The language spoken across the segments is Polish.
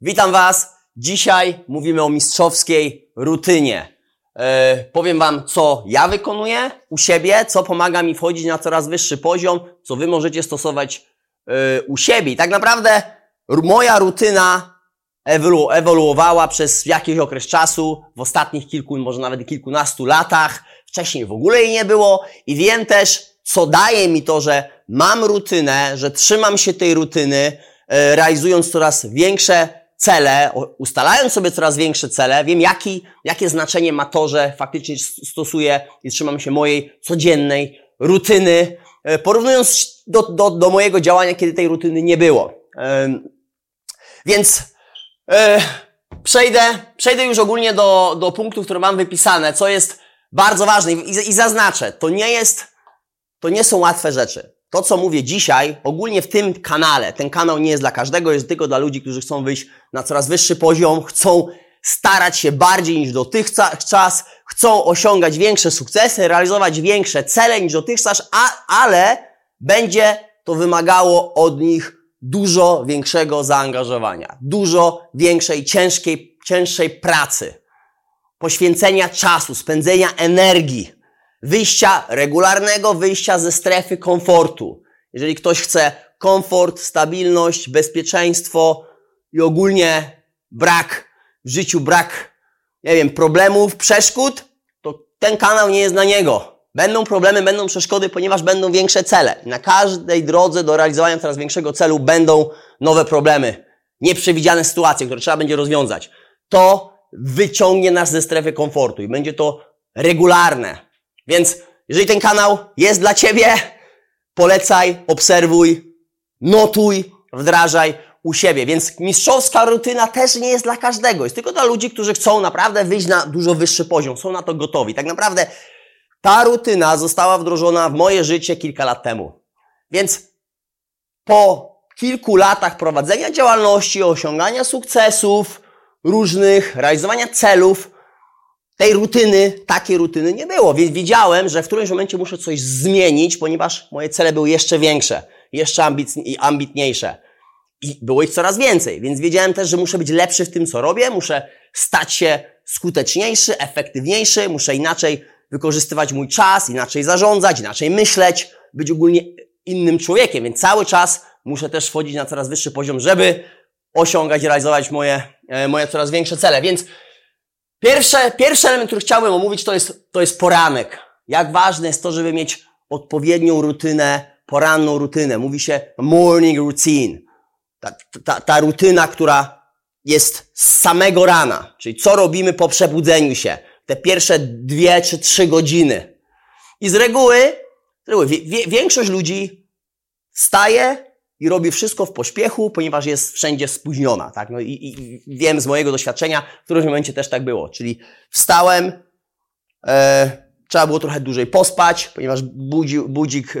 Witam Was. Dzisiaj mówimy o mistrzowskiej rutynie. E, powiem Wam, co ja wykonuję u siebie, co pomaga mi wchodzić na coraz wyższy poziom, co Wy możecie stosować e, u siebie. I tak naprawdę moja rutyna ewolu- ewoluowała przez jakiś okres czasu, w ostatnich kilku, może nawet kilkunastu latach. Wcześniej w ogóle jej nie było i wiem też, co daje mi to, że mam rutynę, że trzymam się tej rutyny, e, realizując coraz większe cele, ustalając sobie coraz większe cele, wiem jaki, jakie znaczenie ma to, że faktycznie stosuję i trzymam się mojej codziennej rutyny, e, porównując do, do, do mojego działania, kiedy tej rutyny nie było. Więc e, przejdę, przejdę już ogólnie do, do punktów, które mam wypisane, co jest bardzo ważne i, i zaznaczę, to nie jest, to nie są łatwe rzeczy. To, co mówię dzisiaj, ogólnie w tym kanale, ten kanał nie jest dla każdego, jest tylko dla ludzi, którzy chcą wyjść na coraz wyższy poziom, chcą starać się bardziej niż dotychczas, chcą osiągać większe sukcesy, realizować większe cele niż dotychczas, a, ale będzie to wymagało od nich dużo większego zaangażowania, dużo większej, ciężkiej, cięższej pracy, poświęcenia czasu, spędzenia energii, wyjścia, regularnego wyjścia ze strefy komfortu. Jeżeli ktoś chce komfort, stabilność, bezpieczeństwo i ogólnie brak w życiu, brak, nie wiem, problemów, przeszkód, to ten kanał nie jest dla niego. Będą problemy, będą przeszkody, ponieważ będą większe cele. Na każdej drodze do realizowania coraz większego celu będą nowe problemy, nieprzewidziane sytuacje, które trzeba będzie rozwiązać. To wyciągnie nas ze strefy komfortu i będzie to regularne. Więc jeżeli ten kanał jest dla Ciebie, polecaj, obserwuj, notuj, wdrażaj u siebie. Więc mistrzowska rutyna też nie jest dla każdego. Jest tylko dla ludzi, którzy chcą naprawdę wyjść na dużo wyższy poziom, są na to gotowi. Tak naprawdę ta rutyna została wdrożona w moje życie kilka lat temu. Więc po kilku latach prowadzenia działalności, osiągania sukcesów różnych, realizowania celów, tej rutyny, takiej rutyny nie było. Więc wiedziałem, że w którymś momencie muszę coś zmienić, ponieważ moje cele były jeszcze większe, jeszcze ambitni- ambitniejsze. I było ich coraz więcej, więc wiedziałem też, że muszę być lepszy w tym, co robię, muszę stać się skuteczniejszy, efektywniejszy, muszę inaczej wykorzystywać mój czas, inaczej zarządzać, inaczej myśleć, być ogólnie innym człowiekiem, więc cały czas muszę też wchodzić na coraz wyższy poziom, żeby osiągać realizować moje, e, moje coraz większe cele. Więc pierwsze, pierwszy element, który chciałbym omówić, to jest, to jest poranek. Jak ważne jest to, żeby mieć odpowiednią rutynę, poranną rutynę. Mówi się morning routine ta, ta, ta rutyna, która jest z samego rana, czyli co robimy po przebudzeniu się, te pierwsze dwie czy trzy godziny. I z reguły, z reguły wie, większość ludzi wstaje i robi wszystko w pośpiechu, ponieważ jest wszędzie spóźniona, tak? No i, i wiem z mojego doświadczenia, w którymś momencie też tak było, czyli wstałem, e, trzeba było trochę dłużej pospać, ponieważ budzi, budzik, e,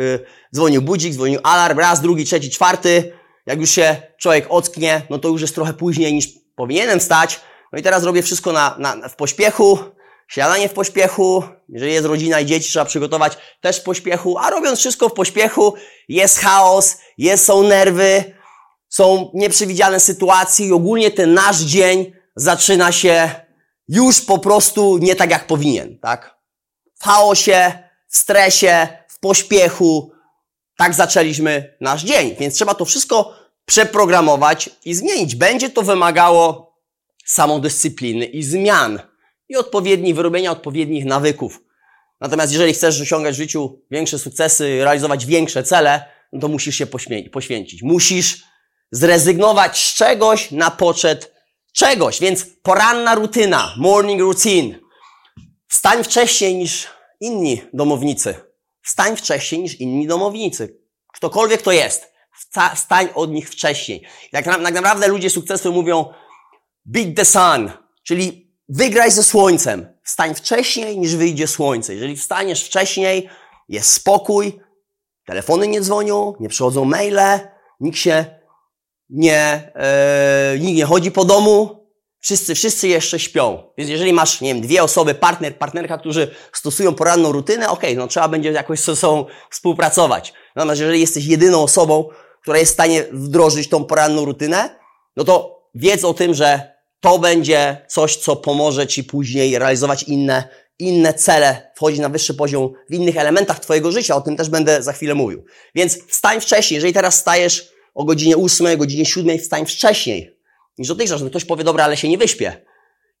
dzwonił budzik, dzwonił alarm, raz, drugi, trzeci, czwarty, jak już się człowiek ocknie, no to już jest trochę później niż powinienem stać. No i teraz robię wszystko na, na, w pośpiechu, śniadanie w pośpiechu, jeżeli jest rodzina i dzieci, trzeba przygotować też w pośpiechu, a robiąc wszystko w pośpiechu, jest chaos, jest, są nerwy, są nieprzewidziane sytuacje i ogólnie ten nasz dzień zaczyna się już po prostu nie tak jak powinien, tak? W chaosie, w stresie, w pośpiechu, tak zaczęliśmy nasz dzień, więc trzeba to wszystko przeprogramować i zmienić. Będzie to wymagało samodyscypliny i zmian i odpowiednich, wyrobienia odpowiednich nawyków. Natomiast jeżeli chcesz osiągać w życiu większe sukcesy, realizować większe cele, no to musisz się poświęcić. Musisz zrezygnować z czegoś na poczet czegoś. Więc poranna rutyna, morning routine. Wstań wcześniej niż inni domownicy. Wstań wcześniej niż inni domownicy. Ktokolwiek to jest. Wsta- Wstań od nich wcześniej. Tak, tak naprawdę ludzie sukcesu mówią beat the sun, czyli wygraj ze słońcem. Wstań wcześniej niż wyjdzie słońce. Jeżeli wstaniesz wcześniej, jest spokój, telefony nie dzwonią, nie przychodzą maile, nikt się nie, e, nikt nie chodzi po domu, wszyscy, wszyscy jeszcze śpią. Więc jeżeli masz, nie wiem, dwie osoby, partner, partnerka, którzy stosują poranną rutynę, okej, no trzeba będzie jakoś ze sobą współpracować. Natomiast jeżeli jesteś jedyną osobą, która jest w stanie wdrożyć tą poranną rutynę, no to wiedz o tym, że to będzie coś, co pomoże Ci później realizować inne, inne cele, wchodzić na wyższy poziom w innych elementach Twojego życia. O tym też będę za chwilę mówił. Więc wstań wcześniej. Jeżeli teraz stajesz o godzinie 8, godzinie 7, wstań wcześniej niż dotychczas, ktoś powie, dobra, ale się nie wyśpię.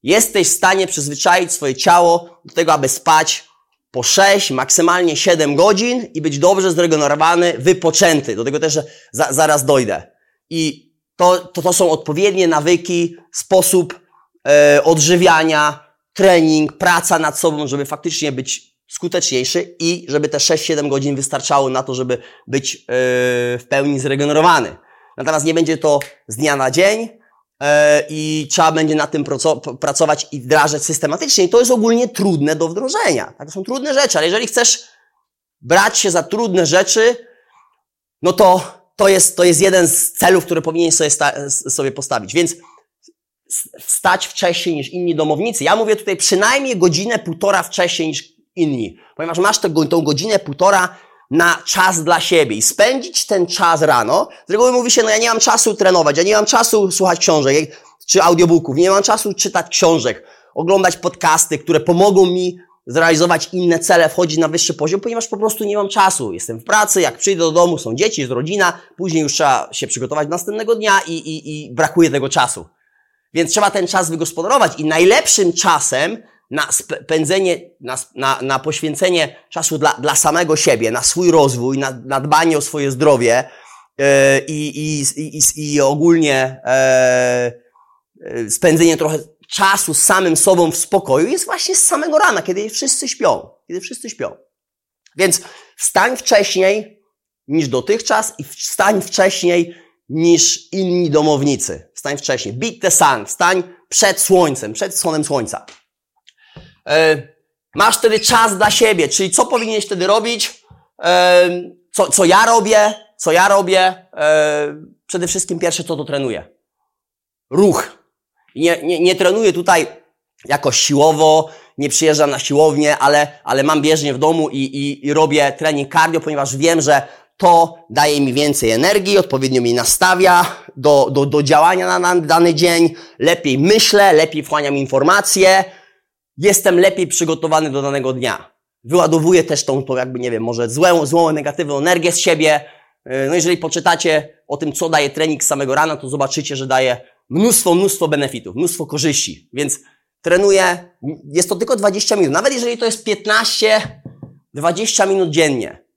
Jesteś w stanie przyzwyczaić swoje ciało do tego, aby spać po 6, maksymalnie 7 godzin i być dobrze zregenerowany, wypoczęty. Do tego też za, zaraz dojdę. I to, to, to są odpowiednie nawyki, sposób e, odżywiania, trening, praca nad sobą, żeby faktycznie być skuteczniejszy i żeby te 6-7 godzin wystarczało na to, żeby być e, w pełni zregenerowany. Natomiast nie będzie to z dnia na dzień, E, i trzeba będzie nad tym pracować i wdrażać systematycznie. I to jest ogólnie trudne do wdrożenia. Tak? To są trudne rzeczy, ale jeżeli chcesz brać się za trudne rzeczy, no to to jest, to jest jeden z celów, który powinien sobie, sobie postawić. Więc wstać wcześniej niż inni domownicy. Ja mówię tutaj przynajmniej godzinę, półtora wcześniej niż inni. Ponieważ masz tę, tą godzinę, półtora na czas dla siebie i spędzić ten czas rano. Z reguły mówi się, no ja nie mam czasu trenować, ja nie mam czasu słuchać książek czy audiobooków, nie mam czasu czytać książek, oglądać podcasty, które pomogą mi zrealizować inne cele, wchodzić na wyższy poziom, ponieważ po prostu nie mam czasu. Jestem w pracy, jak przyjdę do domu, są dzieci, jest rodzina, później już trzeba się przygotować do następnego dnia i, i, i brakuje tego czasu. Więc trzeba ten czas wygospodarować i najlepszym czasem na spędzenie, na, na, na poświęcenie czasu dla, dla samego siebie, na swój rozwój, na, na dbanie o swoje zdrowie yy, i, i, i, i ogólnie yy, spędzenie trochę czasu samym sobą w spokoju jest właśnie z samego rana, kiedy wszyscy śpią. Kiedy wszyscy śpią. Więc wstań wcześniej niż dotychczas i wstań wcześniej niż inni domownicy. Wstań wcześniej. Beat the sun. Wstań przed słońcem, przed wschodem słońca. E, masz wtedy czas dla siebie, czyli co powinieneś wtedy robić? E, co, co ja robię? Co ja robię? E, przede wszystkim pierwsze, co to trenuję. Ruch. Nie, nie, nie trenuję tutaj jakoś siłowo, nie przyjeżdżam na siłownię, ale, ale mam bieżnię w domu i, i, i robię trening cardio, ponieważ wiem, że to daje mi więcej energii, odpowiednio mi nastawia do, do, do działania na dany dzień, lepiej myślę, lepiej wchłaniam informacje, jestem lepiej przygotowany do danego dnia. Wyładowuję też tą, tą jakby, nie wiem, może złą, złą, negatywną energię z siebie. No jeżeli poczytacie o tym, co daje trening z samego rana, to zobaczycie, że daje mnóstwo, mnóstwo benefitów, mnóstwo korzyści. Więc trenuję, jest to tylko 20 minut. Nawet jeżeli to jest 15, 20 minut dziennie.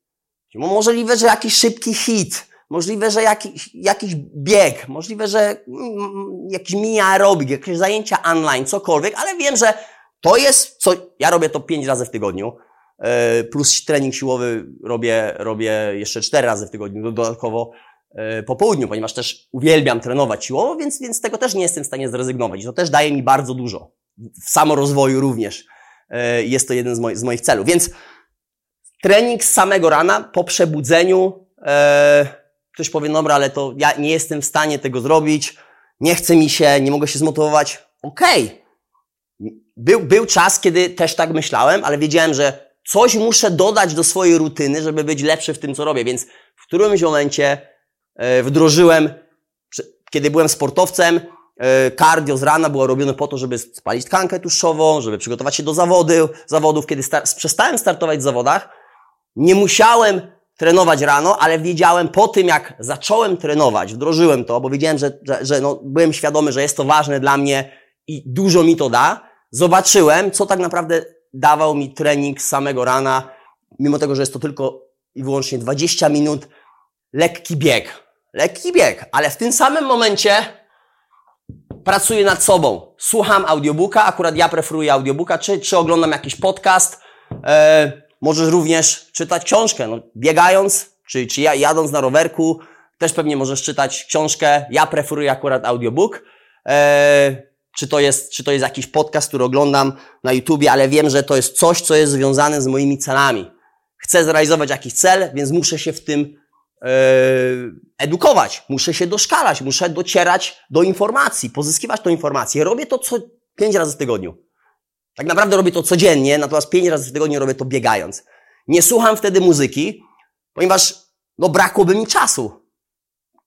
Możliwe, że jakiś szybki hit, możliwe, że jakiś, jakiś bieg, możliwe, że mm, jakiś mini aerobik, jakieś zajęcia online, cokolwiek, ale wiem, że to jest, co ja robię to pięć razy w tygodniu, e, plus trening siłowy robię, robię jeszcze cztery razy w tygodniu, dodatkowo po południu, ponieważ też uwielbiam trenować siłowo, więc, więc tego też nie jestem w stanie zrezygnować. To też daje mi bardzo dużo. W samorozwoju również e, jest to jeden z, moich, z moich celów. Więc trening z samego rana po przebudzeniu, ktoś powie, dobra, ale to ja nie jestem w stanie tego zrobić, nie chce mi się, nie mogę się zmotywować. Okej, okay był, był czas, kiedy też tak myślałem, ale wiedziałem, że coś muszę dodać do swojej rutyny, żeby być lepszy w tym, co robię. Więc w którymś momencie e, wdrożyłem, kiedy byłem sportowcem, e, cardio z rana było robione po to, żeby spalić tkankę tłuszczową, żeby przygotować się do zawody, zawodów. Kiedy star przestałem startować w zawodach, nie musiałem trenować rano, ale wiedziałem po tym, jak zacząłem trenować, wdrożyłem to, bo wiedziałem, że, że, że no, byłem świadomy, że jest to ważne dla mnie i dużo mi to da, zobaczyłem, co tak naprawdę dawał mi trening samego rana, mimo tego, że jest to tylko i wyłącznie 20 minut, lekki bieg. Lekki bieg, ale w tym samym momencie pracuję nad sobą. Słucham audiobooka, akurat ja preferuję audiobooka, czy, czy oglądam jakiś podcast. E, możesz również czytać książkę. No, biegając, czy, czy jadąc na rowerku, też pewnie możesz czytać książkę. Ja preferuję akurat audiobook. E, czy to jest, czy to jest jakiś podcast, który oglądam na YouTubie, ale wiem, że to jest coś, co jest związane z moimi celami. Chcę zrealizować jakiś cel, więc muszę się w tym edukować, muszę się doszkalać, muszę docierać do informacji, pozyskiwać tą informację. Robię to co pięć razy w tygodniu. Tak naprawdę robię to codziennie, natomiast pięć razy w tygodniu robię to biegając. Nie słucham wtedy muzyki, ponieważ no, brakłoby mi czasu.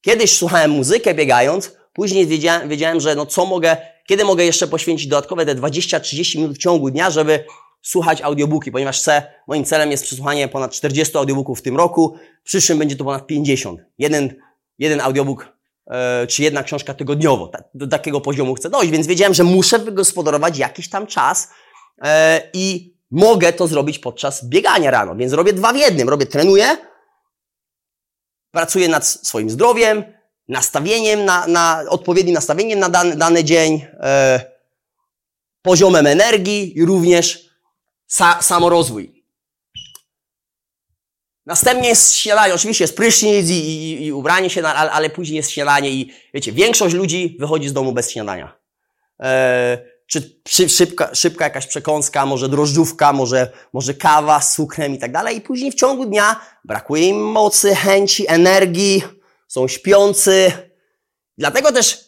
Kiedyś słuchałem muzykę biegając, Później wiedziałem, wiedziałem, że no co mogę, kiedy mogę jeszcze poświęcić dodatkowe te 20-30 minut w ciągu dnia, żeby słuchać audiobooki, ponieważ chcę, moim celem jest przesłuchanie ponad 40 audiobooków w tym roku. W przyszłym będzie to ponad 50. Jeden, jeden audiobook e, czy jedna książka tygodniowo. Ta, do takiego poziomu chcę dojść, więc wiedziałem, że muszę wygospodarować jakiś tam czas e, i mogę to zrobić podczas biegania rano. Więc robię dwa w jednym. Robię, trenuję, pracuję nad swoim zdrowiem, nastawieniem na, na odpowiednim nastawieniem na dany, dany dzień, e, poziomem energii i również sa, samorozwój. Następnie jest śniadanie, oczywiście jest prysznic i, i, i ubranie się, ale, ale, później jest śniadanie i wiecie, większość ludzi wychodzi z domu bez śniadania. E, czy szybka, szybka jakaś przekąska, może drożdżówka, może, może kawa z cukrem i tak dalej. I później w ciągu dnia brakuje im mocy, chęci, energii, są śpiący. Dlatego też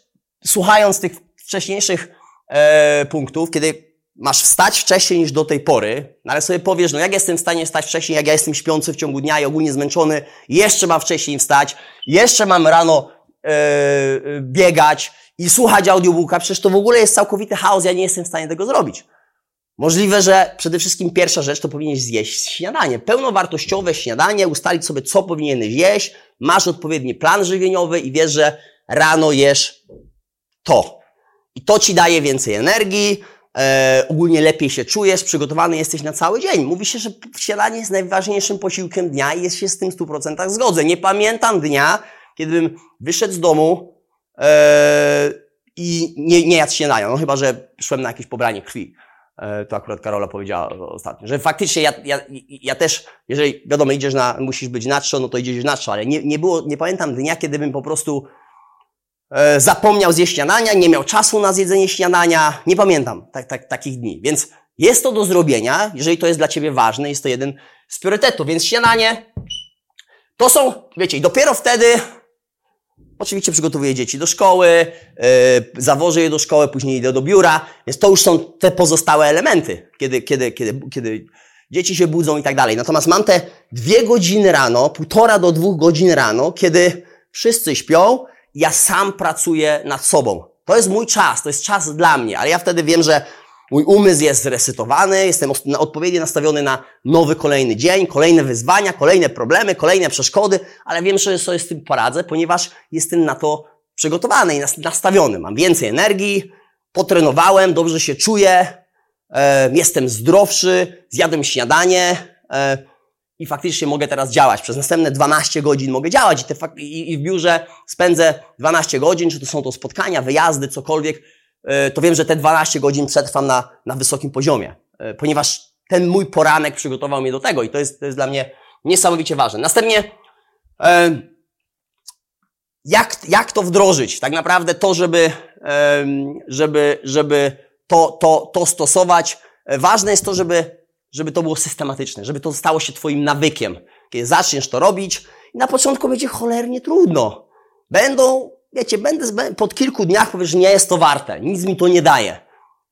słuchając tych wcześniejszych e, punktów, kiedy masz wstać wcześniej niż do tej pory, no ale sobie powiesz, no jak jestem w stanie wstać wcześniej, jak ja jestem śpiący w ciągu dnia i ogólnie zmęczony, jeszcze mam wcześniej wstać, jeszcze mam rano e, biegać i słuchać audiobooka, przecież to w ogóle jest całkowity chaos, ja nie jestem w stanie tego zrobić. Możliwe, że przede wszystkim pierwsza rzecz to powinieneś zjeść śniadanie. Pełnowartościowe śniadanie, ustalić sobie, co powinieneś jeść, masz odpowiedni plan żywieniowy i wiesz, że rano jesz to. I to ci daje więcej energii, e, ogólnie lepiej się czujesz, przygotowany jesteś na cały dzień. Mówi się, że śniadanie jest najważniejszym posiłkiem dnia i jest się z tym w 100% zgodzę. Nie pamiętam dnia, kiedybym wyszedł z domu e, i nie, nie jadł śniadania, no chyba, że szłem na jakieś pobranie krwi. E, to akurat Karola powiedziała ostatnio, że faktycznie ja, ja, ja też, jeżeli wiadomo, idziesz na, musisz być na no to idziesz na ale nie, nie było, nie pamiętam dnia, kiedy bym po prostu zapomniał zjeść śniadania, nie miał czasu na zjedzenie śniadania, nie pamiętam tak, tak, takich dni, więc jest to do zrobienia, jeżeli to jest dla Ciebie ważne, jest to jeden z priorytetów, więc śniadanie to są, wiecie, i dopiero wtedy Oczywiście przygotowuję dzieci do szkoły, yy, zawożę je do szkoły, później idę do biura, więc to już są te pozostałe elementy, kiedy, kiedy, kiedy, kiedy dzieci się budzą i tak dalej. Natomiast mam te dwie godziny rano, półtora do dwóch godzin rano, kiedy wszyscy śpią, ja sam pracuję nad sobą. To jest mój czas, to jest czas dla mnie, ale ja wtedy wiem, że Mój umysł jest zresetowany, jestem odpowiednio nastawiony na nowy kolejny dzień, kolejne wyzwania, kolejne problemy, kolejne przeszkody, ale wiem, że sobie z tym poradzę, ponieważ jestem na to przygotowany i nastawiony. Mam więcej energii, potrenowałem, dobrze się czuję, e, jestem zdrowszy, zjadłem śniadanie e, i faktycznie mogę teraz działać. Przez następne 12 godzin mogę działać i, te, i, i w biurze spędzę 12 godzin, czy to są to spotkania, wyjazdy, cokolwiek, E, to wiem, że te 12 godzin przetrwam na, na wysokim poziomie, e, ponieważ ten mój poranek przygotował mnie do tego i to jest, to jest dla mnie niesamowicie ważne. Następnie, e, jak, jak to wdrożyć? Tak naprawdę to, żeby, żeby, żeby to, to, to stosować, ważne jest to, żeby, żeby to było systematyczne, żeby to stało się Twoim nawykiem. Kiedy zaczniesz to robić, na początku będzie cholernie trudno. Będą wiecie, będę po kilku dniach powiesz, nie jest to warte, nic mi to nie daje.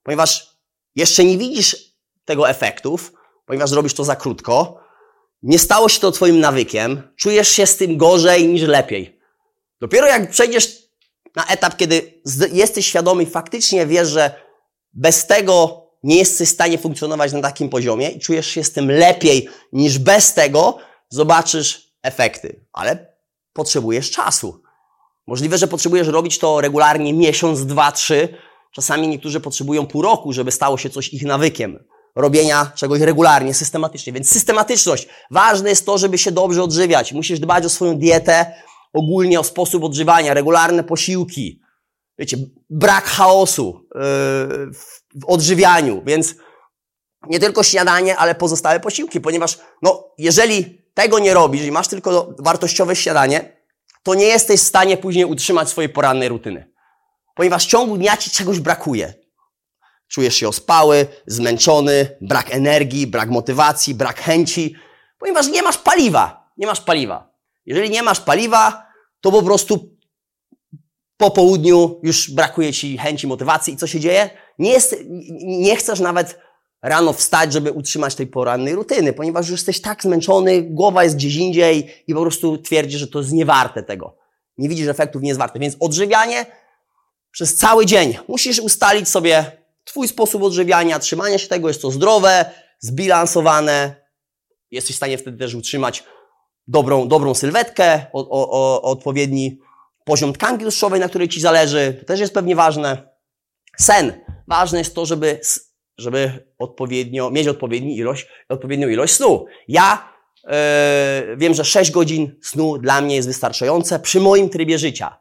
Ponieważ jeszcze nie widzisz tego efektów, ponieważ robisz to za krótko, nie stało się to twoim nawykiem, czujesz się z tym gorzej niż lepiej. Dopiero jak przejdziesz na etap, kiedy jesteś świadomy i faktycznie wiesz, że bez tego nie jesteś w stanie funkcjonować na takim poziomie i czujesz się z tym lepiej niż bez tego, zobaczysz efekty. Ale potrzebujesz czasu. Możliwe, że potrzebujesz robić to regularnie miesiąc, dwa, trzy. Czasami niektórzy potrzebują pół roku, żeby stało się coś ich nawykiem. Robienia czegoś regularnie, systematycznie. Więc systematyczność. Ważne jest to, żeby się dobrze odżywiać. Musisz dbać o swoją dietę, ogólnie o sposób odżywania, regularne posiłki. Wiecie, brak chaosu yy, w odżywianiu, więc nie tylko śniadanie, ale pozostałe posiłki, ponieważ no, jeżeli tego nie robisz i masz tylko wartościowe śniadanie, to nie jesteś w stanie później utrzymać swojej porannej rutyny. Ponieważ w ciągu dnia ci czegoś brakuje. Czujesz się ospały, zmęczony, brak energii, brak motywacji, brak chęci, ponieważ nie masz paliwa. Nie masz paliwa. Jeżeli nie masz paliwa, to po prostu po południu już brakuje ci chęci, motywacji i co się dzieje? Nie, jest, nie chcesz nawet rano wstać, żeby utrzymać tej porannej rutyny, ponieważ już jesteś tak zmęczony, głowa jest gdzieś indziej i po prostu twierdzisz, że to jest niewarte tego. Nie widzisz efektów, nie jest warte. Więc odżywianie przez cały dzień. Musisz ustalić sobie Twój sposób odżywiania, trzymania się tego, jest to zdrowe, zbilansowane. Jesteś w stanie wtedy też utrzymać dobrą, dobrą sylwetkę, o, o, o, odpowiedni poziom tkanki tłuszczowej, na której Ci zależy. To też jest pewnie ważne. Sen. Ważne jest to, żeby, żeby odpowiednio, mieć odpowiedni ilość, odpowiednią ilość snu. Ja yy, wiem, że 6 godzin snu dla mnie jest wystarczające przy moim trybie życia.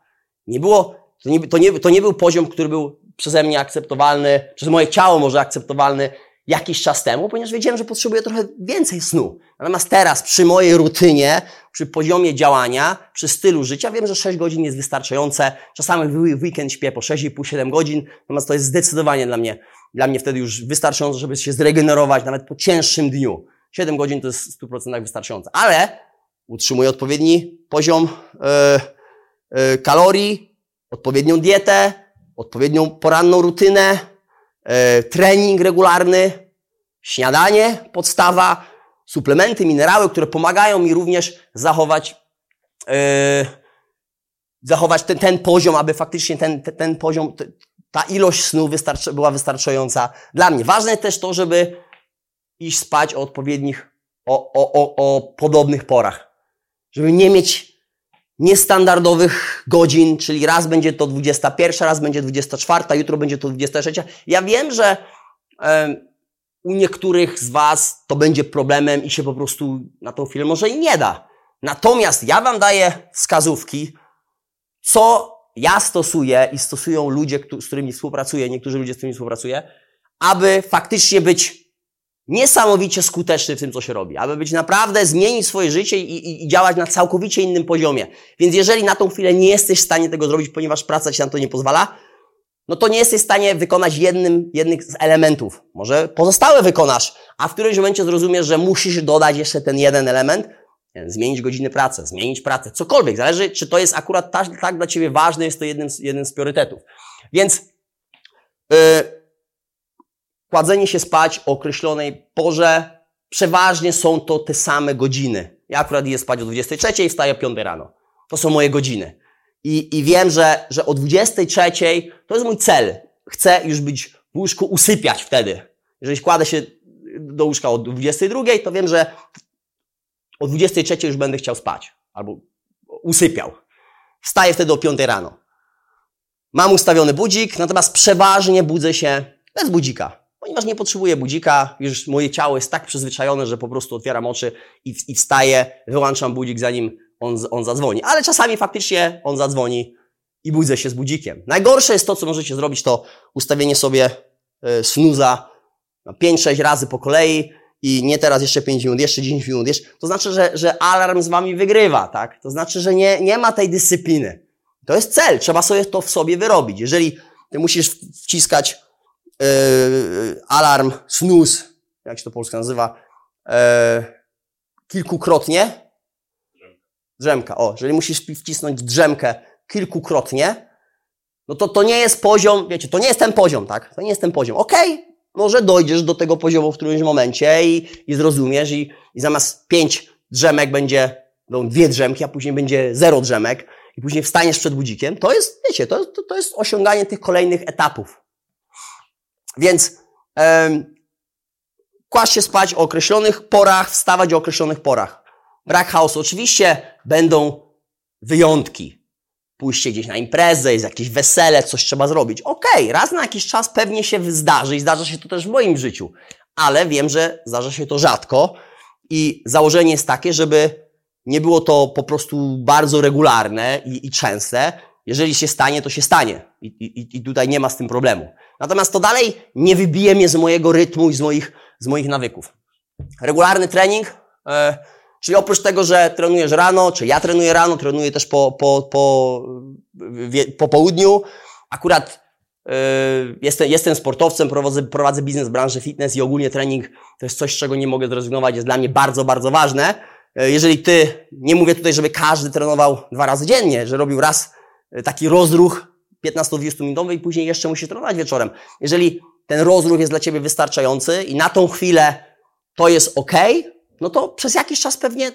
Nie było, to nie, to nie, to nie był poziom, który był przeze mnie akceptowalny, przez moje ciało może akceptowalny jakiś czas temu, ponieważ wiedziałem, że potrzebuję trochę więcej snu. Natomiast teraz przy mojej rutynie, przy poziomie działania, przy stylu życia, wiem, że 6 godzin jest wystarczające. Czasami w weekend śpię po 6,5-7 godzin, natomiast to jest zdecydowanie dla mnie, dla mnie wtedy już wystarczające, żeby się zregenerować nawet po cięższym dniu. 7 godzin to jest w 100% wystarczające. Ale utrzymuję odpowiedni poziom yy, yy, kalorii, odpowiednią dietę, odpowiednią poranną rutynę, trening regularny, śniadanie, podstawa, suplementy, minerały, które pomagają mi również zachować, e, zachować ten, ten poziom, aby faktycznie ten, ten, ten poziom, ta ilość snu wystarczy, była wystarczająca dla mnie. Ważne jest też to, żeby iść spać o odpowiednich, o, o, o, o podobnych porach. Żeby nie mieć niestandardowych godzin, czyli raz będzie to 21, raz będzie 24, jutro będzie to 23. Ja wiem, że u niektórych z Was to będzie problemem i się po prostu na tą chwilę może i nie da. Natomiast ja Wam daję wskazówki, co ja stosuję i stosują ludzie, z którymi współpracuję, niektórzy ludzie, z którymi współpracuję, aby faktycznie być niesamowicie skuteczny w tym, co się robi, aby być naprawdę, zmienić swoje życie i, i, i, działać na całkowicie innym poziomie. Więc jeżeli na tą chwilę nie jesteś w stanie tego zrobić, ponieważ praca ci na to nie pozwala, no to nie jesteś w stanie wykonać jednym, jednych z elementów. Może pozostałe wykonasz, a w którymś momencie zrozumiesz, że musisz dodać jeszcze ten jeden element, zmienić godziny pracy, zmienić pracę, cokolwiek. Zależy, czy to jest akurat tak, tak dla Ciebie ważne, jest to jednym z, jednym z priorytetów. Więc yy, kładzenie się spać o określonej porze, przeważnie są to te same godziny. Ja akurat idę spać o 23 i wstaję o 5 rano. To są moje godziny. I, i wiem, że, że o 23 to jest mój cel. Chcę już być w łóżku, usypiać wtedy. Jeżeli kładę się do łóżka o 22, to wiem, że o 23 już będę chciał spać. Albo usypiał. Wstaję wtedy o 5 rano. Mam ustawiony budzik, natomiast przeważnie budzę się bez budzika ponieważ nie potrzebuję budzika, już moje ciało jest tak przyzwyczajone, że po prostu otwieram oczy i, i wstaję, wyłączam budzik, zanim on, on zadzwoni. Ale czasami faktycznie on zadzwoni i budzę się z budzikiem. Najgorsze jest to, co możecie zrobić, to ustawienie sobie y, snuza 5-6 razy po kolei i nie teraz jeszcze 5 minut, jeszcze 10 minut, jeszcze. To znaczy, że, że alarm z wami wygrywa, tak? To znaczy, że nie, nie ma tej dyscypliny. To jest cel, trzeba sobie to w sobie wyrobić. Jeżeli ty musisz wciskać alarm, snooze, jak się to polska nazywa, yy, kilkukrotnie. Drzemka. O, jeżeli musisz wcisnąć drzemkę kilkukrotnie, no to to nie jest poziom, wiecie, to nie jest ten poziom, tak? To nie jest ten poziom. Okej, okay, może dojdziesz do tego poziomu w którymś momencie i, i zrozumiesz i, i zamiast pięć drzemek będzie, no dwie drzemki, a później będzie zero drzemek i później wstaniesz przed budzikiem. To jest, wiecie, to, to, to jest osiąganie tych kolejnych etapów. Więc um, kłaść się spać o określonych porach, wstawać o określonych porach. Brak chaosu. Oczywiście będą wyjątki. Pójście gdzieś na imprezę, jest jakieś wesele, coś trzeba zrobić. Okej, okay, raz na jakiś czas pewnie się zdarzy i zdarza się to też w moim życiu. Ale wiem, że zdarza się to rzadko i założenie jest takie, żeby nie było to po prostu bardzo regularne i, i częste. Jeżeli się stanie, to się stanie. I, i, I tutaj nie ma z tym problemu. Natomiast to dalej nie wybije mnie z mojego rytmu i z moich, z moich nawyków. Regularny trening, e, czyli oprócz tego, że trenujesz rano, czy ja trenuję rano, trenuję też po, po, po, wie, po południu. Akurat e, jestem, jestem sportowcem, prowadzę, prowadzę biznes w branży fitness i ogólnie trening to jest coś, z czego nie mogę zrezygnować, jest dla mnie bardzo, bardzo ważne. E, jeżeli ty, nie mówię tutaj, żeby każdy trenował dwa razy dziennie, że robił raz taki rozruch 15-20 minutowy i później jeszcze musisz trenować wieczorem. Jeżeli ten rozruch jest dla Ciebie wystarczający i na tą chwilę to jest ok, no to przez jakiś czas pewnie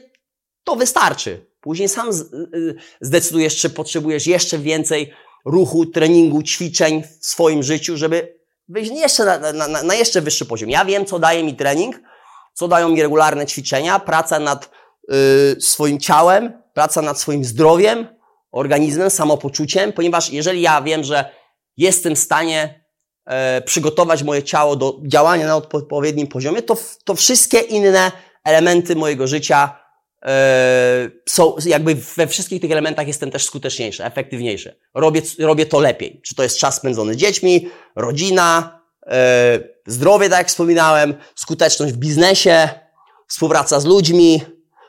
to wystarczy. Później sam y, y, zdecydujesz, czy potrzebujesz jeszcze więcej ruchu, treningu, ćwiczeń w swoim życiu, żeby wyjść jeszcze na, na, na, jeszcze wyższy poziom. Ja wiem, co daje mi trening, co dają mi regularne ćwiczenia, praca nad y, swoim ciałem, praca nad swoim zdrowiem, organizmem, samopoczuciem, ponieważ jeżeli ja wiem, że jestem w stanie e, przygotować moje ciało do działania na odpowiednim poziomie, to, to wszystkie inne elementy mojego życia e, są, jakby we wszystkich tych elementach jestem też skuteczniejszy, efektywniejszy. Robię, robię to lepiej. Czy to jest czas spędzony z dziećmi, rodzina, e, zdrowie, tak jak wspominałem, skuteczność w biznesie, współpraca z ludźmi,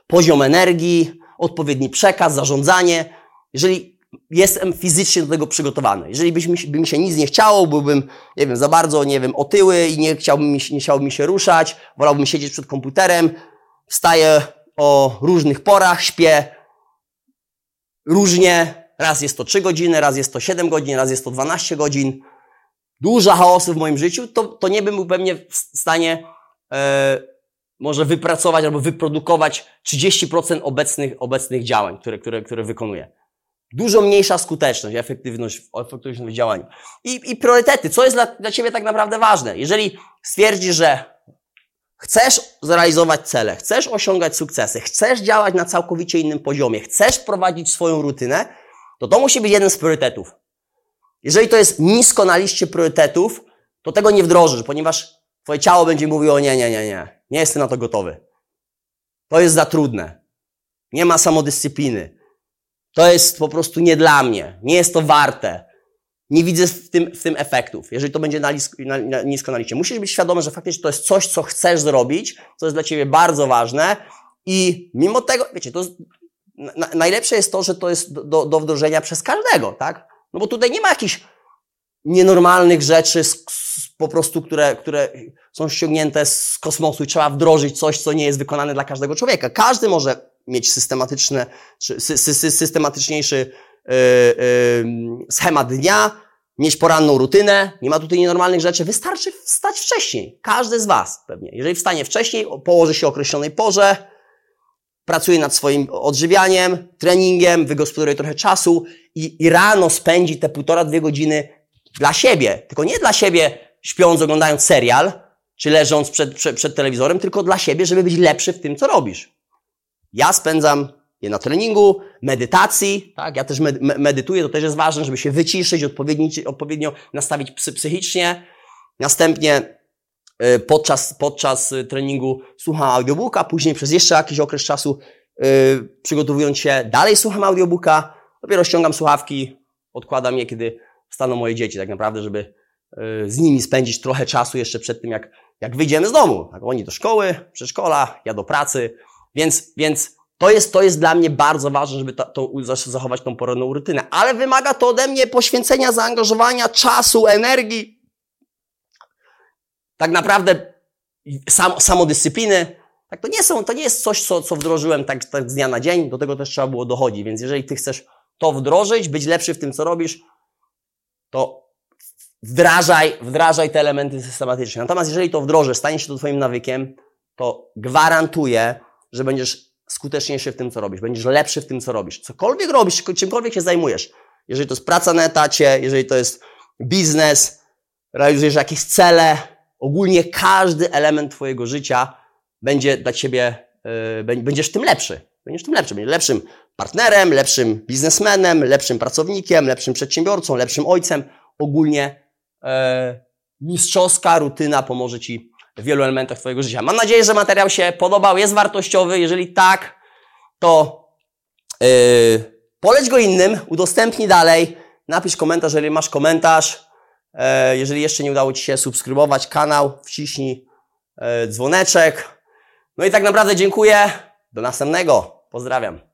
poziom energii, odpowiedni przekaz, zarządzanie. Jeżeli jestem fizycznie do tego przygotowany. Jeżeli by mi się nic nie chciało, byłbym, nie wiem, za bardzo, nie wiem, otyły i nie chciałbym, nie chciałbym się ruszać, wolałbym siedzieć przed komputerem, wstaję o różnych porach, śpię różnie, raz jest to 3 godziny, raz jest to 7 godzin, raz jest to 12 godzin, dużo chaosu w moim życiu, to, to nie bym był pewnie w stanie e, może wypracować albo wyprodukować 30% obecnych, obecnych działań, które, które, które wykonuję. Dużo mniejsza skuteczność, efektywność, efektywność w działaniu. I, I priorytety. Co jest dla, dla Ciebie tak naprawdę ważne? Jeżeli stwierdzisz, że chcesz zrealizować cele, chcesz osiągać sukcesy, chcesz działać na całkowicie innym poziomie, chcesz prowadzić swoją rutynę, to to musi być jeden z priorytetów. Jeżeli to jest nisko na liście priorytetów, to tego nie wdrożysz, ponieważ Twoje ciało będzie mówiło, nie, nie, nie, nie, nie jestem na to gotowy. To jest za trudne. Nie ma samodyscypliny. To jest po prostu nie dla mnie. Nie jest to warte. Nie widzę w tym, w tym efektów, jeżeli to będzie na, na, na, nisko na liście. Musisz być świadomy, że faktycznie to jest coś, co chcesz zrobić, co jest dla ciebie bardzo ważne i mimo tego, wiecie, to jest, na, najlepsze jest to, że to jest do, do wdrożenia przez każdego, tak? No bo tutaj nie ma jakichś nienormalnych rzeczy, z, z, po prostu, które, które są ściągnięte z kosmosu i trzeba wdrożyć coś, co nie jest wykonane dla każdego człowieka. Każdy może mieć systematyczne, sy, sy, systematyczniejszy yy, yy, schemat dnia, mieć poranną rutynę, nie ma tutaj nienormalnych rzeczy, wystarczy wstać wcześniej. Każdy z Was pewnie. Jeżeli wstanie wcześniej, położy się o określonej porze, pracuje nad swoim odżywianiem, treningiem, wygospodaruje trochę czasu i, i rano spędzi te półtora, dwie godziny dla siebie. Tylko nie dla siebie śpiąc, oglądając serial, czy leżąc przed, przed, przed telewizorem, tylko dla siebie, żeby być lepszy w tym, co robisz. Ja spędzam je na treningu, medytacji, tak? Ja też medytuję, to też jest ważne, żeby się wyciszyć, odpowiednio nastawić psychicznie. Następnie y, podczas, podczas treningu słucham audiobooka, później przez jeszcze jakiś okres czasu yy, przygotowując się, dalej słucham audiobooka, dopiero ściągam słuchawki, odkładam je, kiedy staną moje dzieci, tak naprawdę, żeby z nimi spędzić trochę czasu jeszcze przed tym, jak, jak wyjdziemy z domu. Tak, oni do szkoły, przedszkola, ja do pracy, więc, więc to jest, to jest dla mnie bardzo ważne, żeby to, to, zachować tą poranną rutynę. Ale wymaga to ode mnie poświęcenia, zaangażowania, czasu, energii. Tak naprawdę sam, samodyscypliny. Tak, to nie są, to nie jest coś, co, co wdrożyłem tak, tak z dnia na dzień. Do tego też trzeba było dochodzić. Więc jeżeli ty chcesz to wdrożyć, być lepszy w tym, co robisz, to wdrażaj, wdrażaj te elementy systematycznie. Natomiast jeżeli to wdrożysz, stanie się to twoim nawykiem, to gwarantuję, że będziesz skuteczniejszy w tym, co robisz, będziesz lepszy w tym, co robisz. Cokolwiek robisz, czymkolwiek się zajmujesz, jeżeli to jest praca na etacie, jeżeli to jest biznes, realizujesz jakieś cele, ogólnie każdy element Twojego życia będzie dla Ciebie, yy, będziesz tym lepszy. Będziesz tym lepszy. Będziesz lepszym partnerem, lepszym biznesmenem, lepszym pracownikiem, lepszym przedsiębiorcą, lepszym ojcem. Ogólnie yy, mistrzowska rutyna pomoże Ci w wielu elementach Twojego życia. Mam nadzieję, że materiał się podobał, jest wartościowy. Jeżeli tak, to yy, poleć go innym, udostępnij dalej, napisz komentarz, jeżeli masz komentarz. Yy, jeżeli jeszcze nie udało Ci się subskrybować kanał, wciśnij yy, dzwoneczek. No i tak naprawdę dziękuję. Do następnego. Pozdrawiam.